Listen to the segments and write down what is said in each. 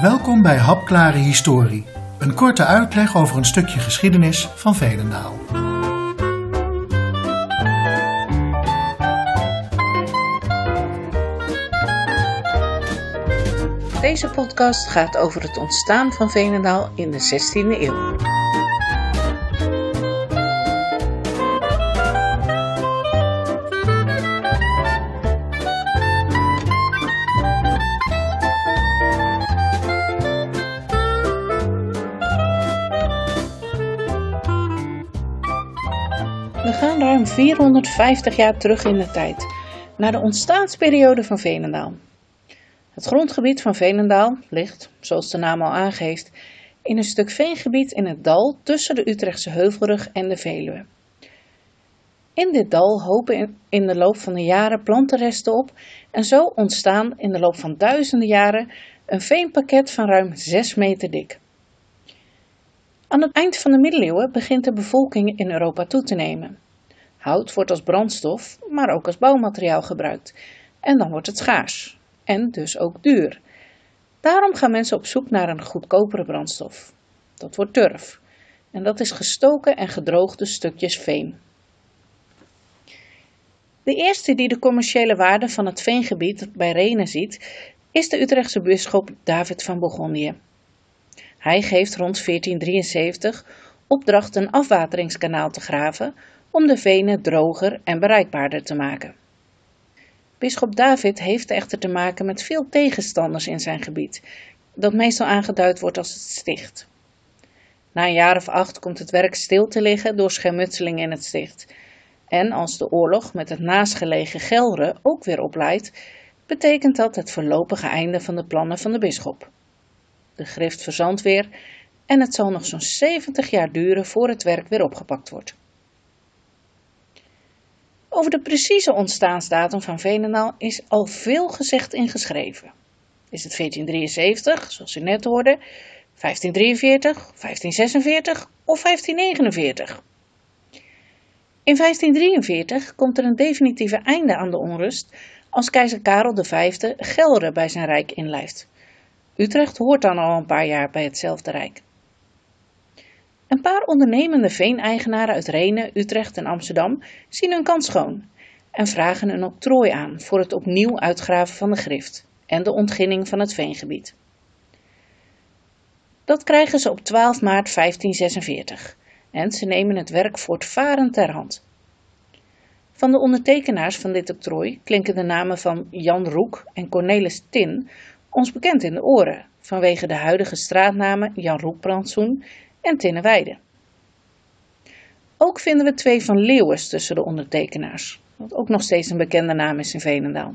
Welkom bij Hapklare Historie, een korte uitleg over een stukje geschiedenis van Veenendaal. Deze podcast gaat over het ontstaan van Veenendaal in de 16e eeuw. 450 jaar terug in de tijd, naar de ontstaansperiode van Veenendaal. Het grondgebied van Veenendaal ligt, zoals de naam al aangeeft, in een stuk veengebied in het dal tussen de Utrechtse Heuvelrug en de Veluwe. In dit dal hopen in de loop van de jaren plantenresten op en zo ontstaan in de loop van duizenden jaren een veenpakket van ruim 6 meter dik. Aan het eind van de middeleeuwen begint de bevolking in Europa toe te nemen. Hout wordt als brandstof, maar ook als bouwmateriaal gebruikt. En dan wordt het schaars. En dus ook duur. Daarom gaan mensen op zoek naar een goedkopere brandstof. Dat wordt turf. En dat is gestoken en gedroogde stukjes veen. De eerste die de commerciële waarde van het veengebied bij Renen ziet, is de Utrechtse bisschop David van Bourgondië. Hij geeft rond 1473 opdracht een afwateringskanaal te graven om de venen droger en bereikbaarder te maken. Bisschop David heeft echter te maken met veel tegenstanders in zijn gebied, dat meestal aangeduid wordt als het sticht. Na een jaar of acht komt het werk stil te liggen door schermutseling in het sticht. En als de oorlog met het naastgelegen Gelre ook weer opleidt, betekent dat het voorlopige einde van de plannen van de bisschop. De grift verzandt weer en het zal nog zo'n 70 jaar duren voor het werk weer opgepakt wordt. Over de precieze ontstaansdatum van Veenendaal is al veel gezegd en geschreven. Is het 1473, zoals u net hoorde, 1543, 1546 of 1549? In 1543 komt er een definitieve einde aan de onrust als keizer Karel V Gelre bij zijn rijk inlijft. Utrecht hoort dan al een paar jaar bij hetzelfde rijk. Een paar ondernemende veeneigenaren uit Renen, Utrecht en Amsterdam zien hun kans schoon en vragen een octrooi aan voor het opnieuw uitgraven van de grift en de ontginning van het veengebied. Dat krijgen ze op 12 maart 1546 en ze nemen het werk voortvarend ter hand. Van de ondertekenaars van dit octrooi klinken de namen van Jan Roek en Cornelis Tin ons bekend in de oren vanwege de huidige straatnamen Jan Roekbrandsoen en Tinneweide. Ook vinden we twee van Leeuwens tussen de ondertekenaars, wat ook nog steeds een bekende naam is in Veenendaal.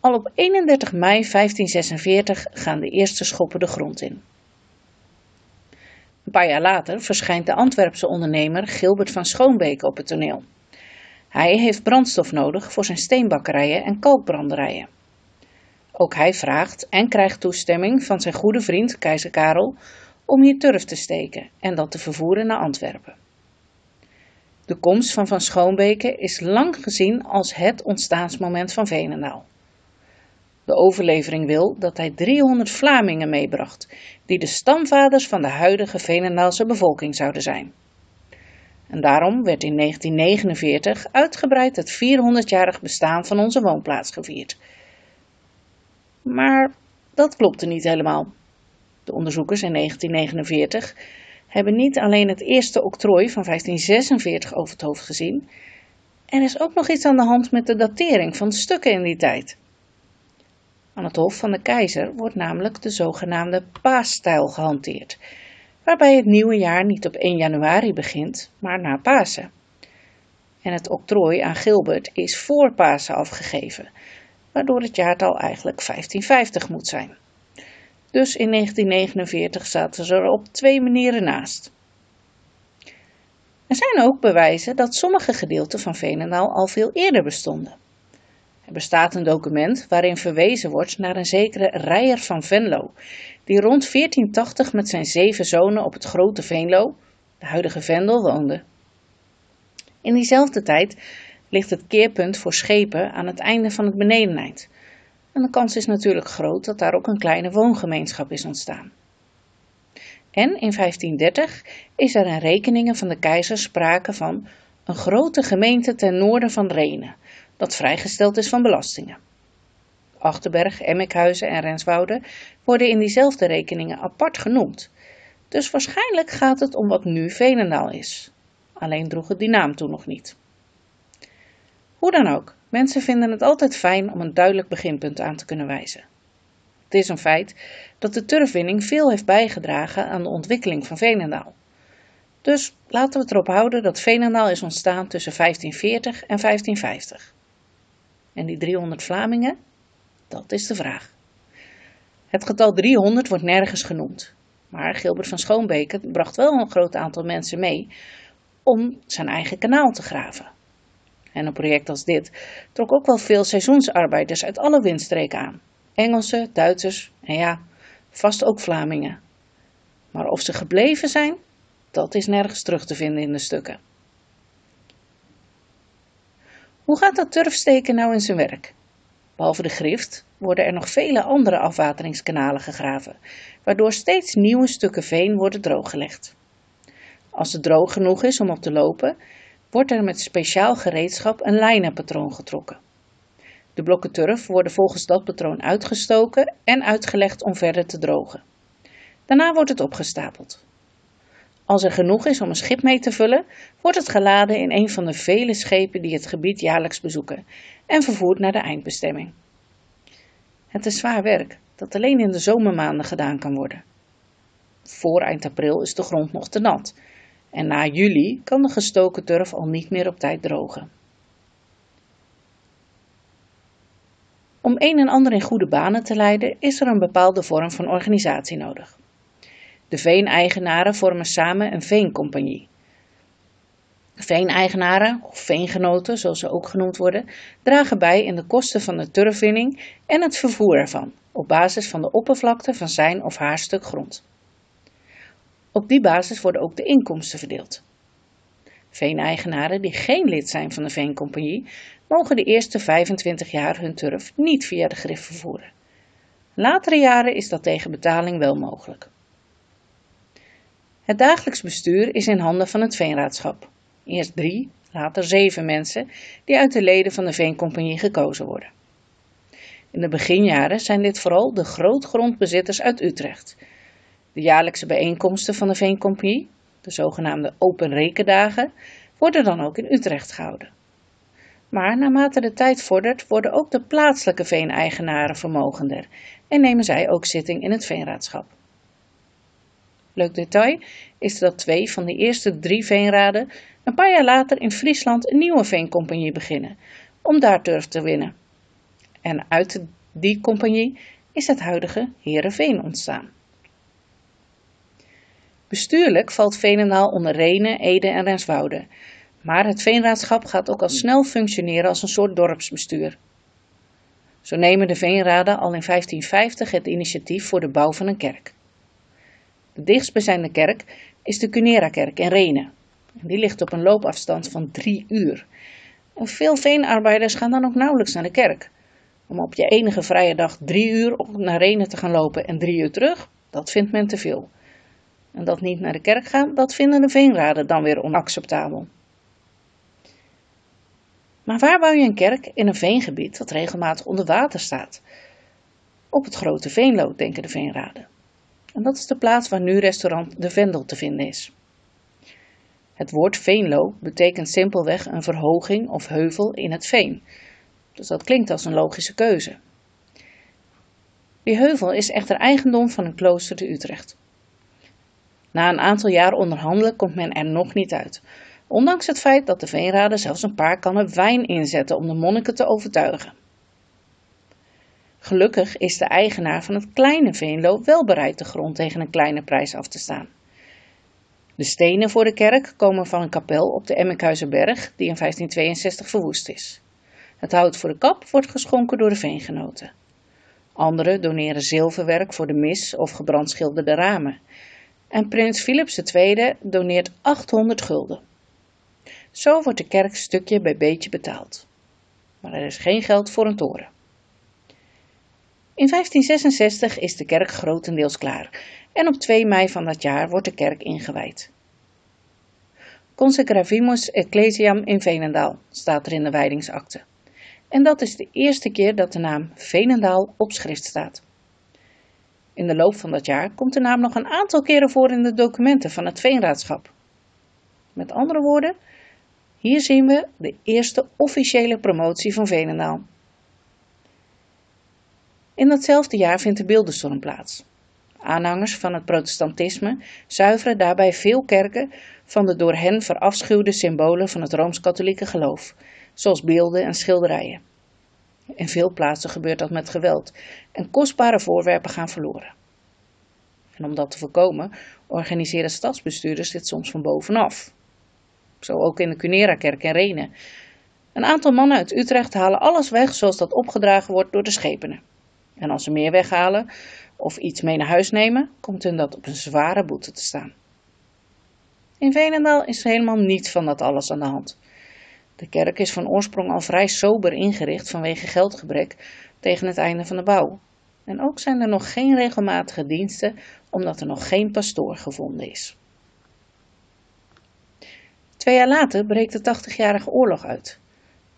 Al op 31 mei 1546 gaan de eerste schoppen de grond in. Een paar jaar later verschijnt de Antwerpse ondernemer Gilbert van Schoonbeek op het toneel. Hij heeft brandstof nodig voor zijn steenbakkerijen en kalkbranderijen. Ook hij vraagt en krijgt toestemming van zijn goede vriend keizer Karel om hier turf te steken en dat te vervoeren naar Antwerpen. De komst van Van Schoonbeke is lang gezien als het ontstaansmoment van Veenendaal. De overlevering wil dat hij 300 Vlamingen meebracht, die de stamvaders van de huidige Veenendaalse bevolking zouden zijn. En daarom werd in 1949 uitgebreid het 400-jarig bestaan van onze woonplaats gevierd. Maar dat klopte niet helemaal. De onderzoekers in 1949 hebben niet alleen het eerste octrooi van 1546 over het hoofd gezien, er is ook nog iets aan de hand met de datering van stukken in die tijd. Aan het Hof van de Keizer wordt namelijk de zogenaamde paasstijl gehanteerd, waarbij het nieuwe jaar niet op 1 januari begint, maar na Pasen. En het octrooi aan Gilbert is voor Pasen afgegeven, waardoor het jaartal eigenlijk 1550 moet zijn. Dus in 1949 zaten ze er op twee manieren naast. Er zijn ook bewijzen dat sommige gedeelten van Veenendaal al veel eerder bestonden. Er bestaat een document waarin verwezen wordt naar een zekere Rijer van Venlo, die rond 1480 met zijn zeven zonen op het Grote Veenlo, de huidige Vendel, woonde. In diezelfde tijd ligt het keerpunt voor schepen aan het einde van het benedeneind, En de kans is natuurlijk groot dat daar ook een kleine woongemeenschap is ontstaan. En in 1530 is er in rekeningen van de keizer sprake van een grote gemeente ten noorden van Renen, dat vrijgesteld is van belastingen. Achterberg, Emmekhuizen en Renswoude worden in diezelfde rekeningen apart genoemd. Dus waarschijnlijk gaat het om wat nu Veenendaal is. Alleen droeg het die naam toen nog niet. Hoe dan ook, mensen vinden het altijd fijn om een duidelijk beginpunt aan te kunnen wijzen. Het is een feit dat de turfwinning veel heeft bijgedragen aan de ontwikkeling van Veenendaal. Dus laten we erop houden dat Veenendaal is ontstaan tussen 1540 en 1550. En die 300 Vlamingen, dat is de vraag. Het getal 300 wordt nergens genoemd, maar Gilbert van Schoonbeke bracht wel een groot aantal mensen mee om zijn eigen kanaal te graven. En een project als dit trok ook wel veel seizoensarbeiders uit alle windstreken aan. Engelsen, Duitsers en ja, vast ook Vlamingen. Maar of ze gebleven zijn, dat is nergens terug te vinden in de stukken. Hoe gaat dat turfsteken nou in zijn werk? Behalve de grift worden er nog vele andere afwateringskanalen gegraven, waardoor steeds nieuwe stukken veen worden drooggelegd. Als het droog genoeg is om op te lopen, wordt er met speciaal gereedschap een lijnenpatroon getrokken. De blokken turf worden volgens dat patroon uitgestoken en uitgelegd om verder te drogen. Daarna wordt het opgestapeld. Als er genoeg is om een schip mee te vullen, wordt het geladen in een van de vele schepen die het gebied jaarlijks bezoeken en vervoerd naar de eindbestemming. Het is zwaar werk dat alleen in de zomermaanden gedaan kan worden. Voor eind april is de grond nog te nat en na juli kan de gestoken turf al niet meer op tijd drogen. Om een en ander in goede banen te leiden is er een bepaalde vorm van organisatie nodig. De veeneigenaren vormen samen een veencompagnie. Veeneigenaren, of veengenoten zoals ze ook genoemd worden, dragen bij in de kosten van de turfwinning en het vervoer ervan, op basis van de oppervlakte van zijn of haar stuk grond. Op die basis worden ook de inkomsten verdeeld. Veeneigenaren die geen lid zijn van de veencompagnie, mogen de eerste 25 jaar hun turf niet via de grif vervoeren. Latere jaren is dat tegen betaling wel mogelijk. Het dagelijks bestuur is in handen van het veenraadschap. Eerst drie, later zeven mensen die uit de leden van de veencompagnie gekozen worden. In de beginjaren zijn dit vooral de grootgrondbezitters uit Utrecht. De jaarlijkse bijeenkomsten van de veencompagnie, de zogenaamde open rekendagen, worden dan ook in Utrecht gehouden. Maar naarmate de tijd vordert, worden ook de plaatselijke veeneigenaren vermogender en nemen zij ook zitting in het veenraadschap. Leuk detail is dat twee van de eerste drie veenraden een paar jaar later in Friesland een nieuwe veencompagnie beginnen, om daar turf te winnen. En uit die compagnie is het huidige Herenveen ontstaan. Bestuurlijk valt Veenendaal onder Renen, Ede en Renswoude, maar het veenraadschap gaat ook al snel functioneren als een soort dorpsbestuur. Zo nemen de veenraden al in 1550 het initiatief voor de bouw van een kerk. De dichtstbijzijnde kerk is de Cunera-kerk in Renen. Die ligt op een loopafstand van drie uur. En veel veenarbeiders gaan dan ook nauwelijks naar de kerk. Om op je enige vrije dag drie uur naar Renen te gaan lopen en drie uur terug, dat vindt men te veel. En dat niet naar de kerk gaan, dat vinden de veenraden dan weer onacceptabel. Maar waar bouw je een kerk in een veengebied dat regelmatig onder water staat? Op het grote Veenlo, denken de veenraden. En dat is de plaats waar nu restaurant De Vendel te vinden is. Het woord Veenlo betekent simpelweg een verhoging of heuvel in het veen. Dus dat klinkt als een logische keuze. Die heuvel is echter eigendom van een klooster te Utrecht. Na een aantal jaar onderhandelen komt men er nog niet uit, ondanks het feit dat de veenraden zelfs een paar kannen wijn inzetten om de monniken te overtuigen. Gelukkig is de eigenaar van het kleine veenlo wel bereid de grond tegen een kleine prijs af te staan. De stenen voor de kerk komen van een kapel op de Emmekhuizenberg die in 1562 verwoest is. Het hout voor de kap wordt geschonken door de veengenoten. Anderen doneren zilverwerk voor de mis of gebrandschilderde ramen. En prins Philips II doneert 800 gulden. Zo wordt de kerk stukje bij beetje betaald. Maar er is geen geld voor een toren. In 1566 is de kerk grotendeels klaar en op 2 mei van dat jaar wordt de kerk ingewijd. Consegravimus Ecclesiam in Veenendaal staat er in de wijdingsakte. En dat is de eerste keer dat de naam Veenendaal op schrift staat. In de loop van dat jaar komt de naam nog een aantal keren voor in de documenten van het Veenraadschap. Met andere woorden, hier zien we de eerste officiële promotie van Veenendaal. In datzelfde jaar vindt de beeldenstorm plaats. Aanhangers van het protestantisme zuiveren daarbij veel kerken van de door hen verafschuwde symbolen van het rooms-katholieke geloof, zoals beelden en schilderijen. In veel plaatsen gebeurt dat met geweld en kostbare voorwerpen gaan verloren. En om dat te voorkomen, organiseren stadsbestuurders dit soms van bovenaf. Zo ook in de Cunera-kerk in Renen. Een aantal mannen uit Utrecht halen alles weg zoals dat opgedragen wordt door de schepenen. En als ze meer weghalen of iets mee naar huis nemen, komt hun dat op een zware boete te staan. In Veenendaal is helemaal niets van dat alles aan de hand. De kerk is van oorsprong al vrij sober ingericht vanwege geldgebrek tegen het einde van de bouw. En ook zijn er nog geen regelmatige diensten omdat er nog geen pastoor gevonden is. Twee jaar later breekt de 80-jarige oorlog uit.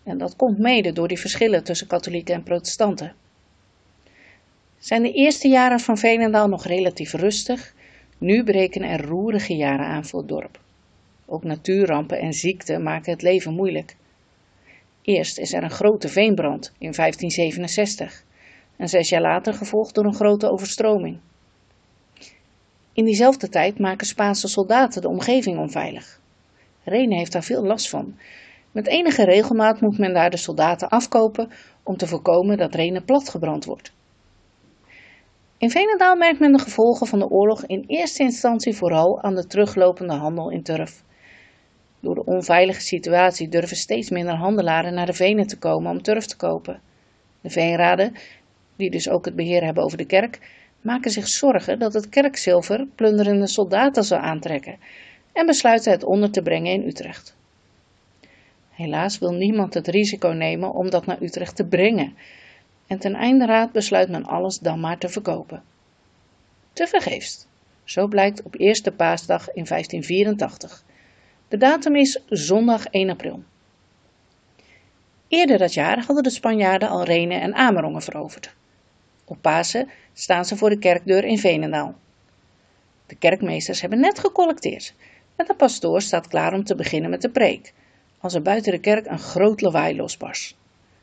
En dat komt mede door die verschillen tussen katholieken en protestanten. Zijn de eerste jaren van Veenendaal nog relatief rustig, nu breken er roerige jaren aan voor het dorp. Ook natuurrampen en ziekten maken het leven moeilijk. Eerst is er een grote veenbrand in 1567 en zes jaar later gevolgd door een grote overstroming. In diezelfde tijd maken Spaanse soldaten de omgeving onveilig. Renen heeft daar veel last van. Met enige regelmaat moet men daar de soldaten afkopen om te voorkomen dat Renen platgebrand wordt. In Veenendaal merkt men de gevolgen van de oorlog in eerste instantie vooral aan de teruglopende handel in turf. Door de onveilige situatie durven steeds minder handelaren naar de venen te komen om turf te kopen. De veenraden, die dus ook het beheer hebben over de kerk, maken zich zorgen dat het kerkzilver plunderende soldaten zal aantrekken en besluiten het onder te brengen in Utrecht. Helaas wil niemand het risico nemen om dat naar Utrecht te brengen en ten einde raad besluit men alles dan maar te verkopen. Te vergeefs. Zo blijkt op eerste paasdag in 1584. De datum is zondag 1 april. Eerder dat jaar hadden de Spanjaarden al Renen en Amerongen veroverd. Op Pasen staan ze voor de kerkdeur in Venendaal. De kerkmeesters hebben net gecollecteerd en de pastoor staat klaar om te beginnen met de preek, als er buiten de kerk een groot lawaai losbarst.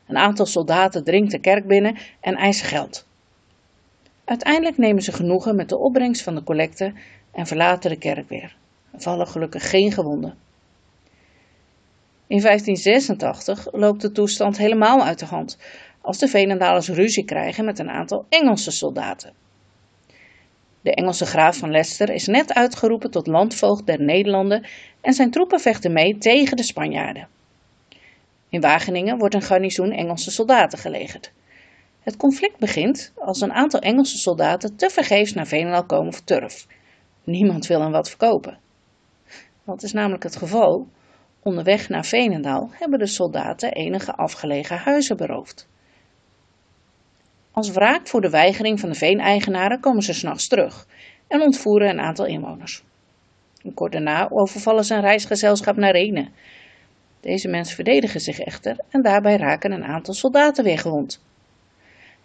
Een aantal soldaten dringt de kerk binnen en eist geld. Uiteindelijk nemen ze genoegen met de opbrengst van de collecte en verlaten de kerk weer. Vallen gelukkig geen gewonden. In 1586 loopt de toestand helemaal uit de hand als de Venendalers ruzie krijgen met een aantal Engelse soldaten. De Engelse graaf van Leicester is net uitgeroepen tot landvoogd der Nederlanden en zijn troepen vechten mee tegen de Spanjaarden. In Wageningen wordt een garnizoen Engelse soldaten gelegerd. Het conflict begint als een aantal Engelse soldaten tevergeefs naar Veenendaal komen voor turf. Niemand wil hen wat verkopen. Dat is namelijk het geval. Onderweg naar Veenendaal hebben de soldaten enige afgelegen huizen beroofd. Als wraak voor de weigering van de veeneigenaren komen ze s'nachts terug en ontvoeren een aantal inwoners. Kort daarna overvallen ze een reisgezelschap naar Renen deze mensen verdedigen zich echter en daarbij raken een aantal soldaten weer gewond.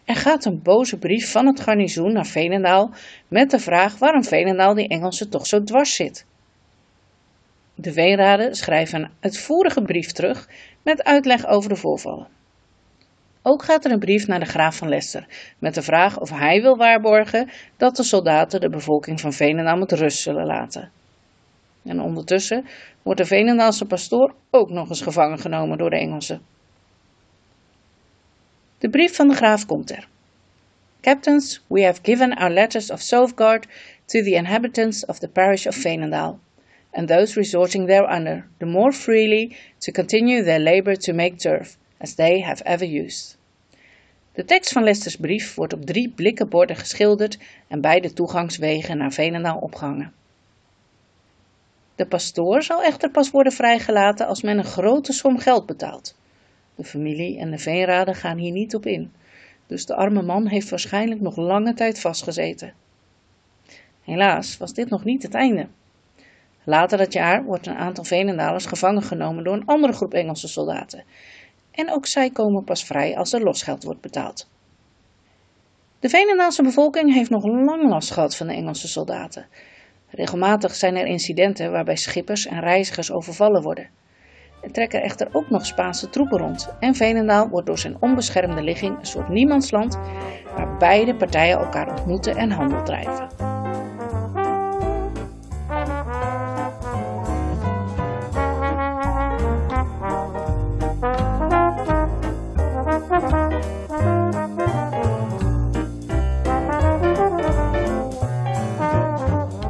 Er gaat een boze brief van het garnizoen naar Veenendaal met de vraag waarom Veenendaal die Engelsen toch zo dwars zit. De Veenraden schrijven een uitvoerige brief terug met uitleg over de voorvallen. Ook gaat er een brief naar de graaf van Leicester met de vraag of hij wil waarborgen dat de soldaten de bevolking van Veenendaal met rust zullen laten. En ondertussen wordt de Venendaalse pastoor ook nog eens gevangen genomen door de Engelsen. De brief van de graaf komt er. Captains, we have given our letters of safeguard to the inhabitants of the parish of Veenendaal, and those resorting thereunder, the more freely to continue their labor to make turf, as they have ever used. De tekst van Lester's brief wordt op drie blikken borden geschilderd en beide toegangswegen naar Veenendaal opgehangen. De pastoor zal echter pas worden vrijgelaten als men een grote som geld betaalt. De familie en de veenraden gaan hier niet op in. dus de arme man heeft waarschijnlijk nog lange tijd vastgezeten. Helaas was dit nog niet het einde. Later dat jaar wordt een aantal Venendalers gevangen genomen door een andere groep Engelse soldaten. En ook zij komen pas vrij als er losgeld wordt betaald. De Venendaalse bevolking heeft nog lang last gehad van de Engelse soldaten. Regelmatig zijn er incidenten waarbij schippers en reizigers overvallen worden. Er trekken echter ook nog Spaanse troepen rond en Veenendaal wordt door zijn onbeschermde ligging een soort niemandsland waar beide partijen elkaar ontmoeten en handel drijven.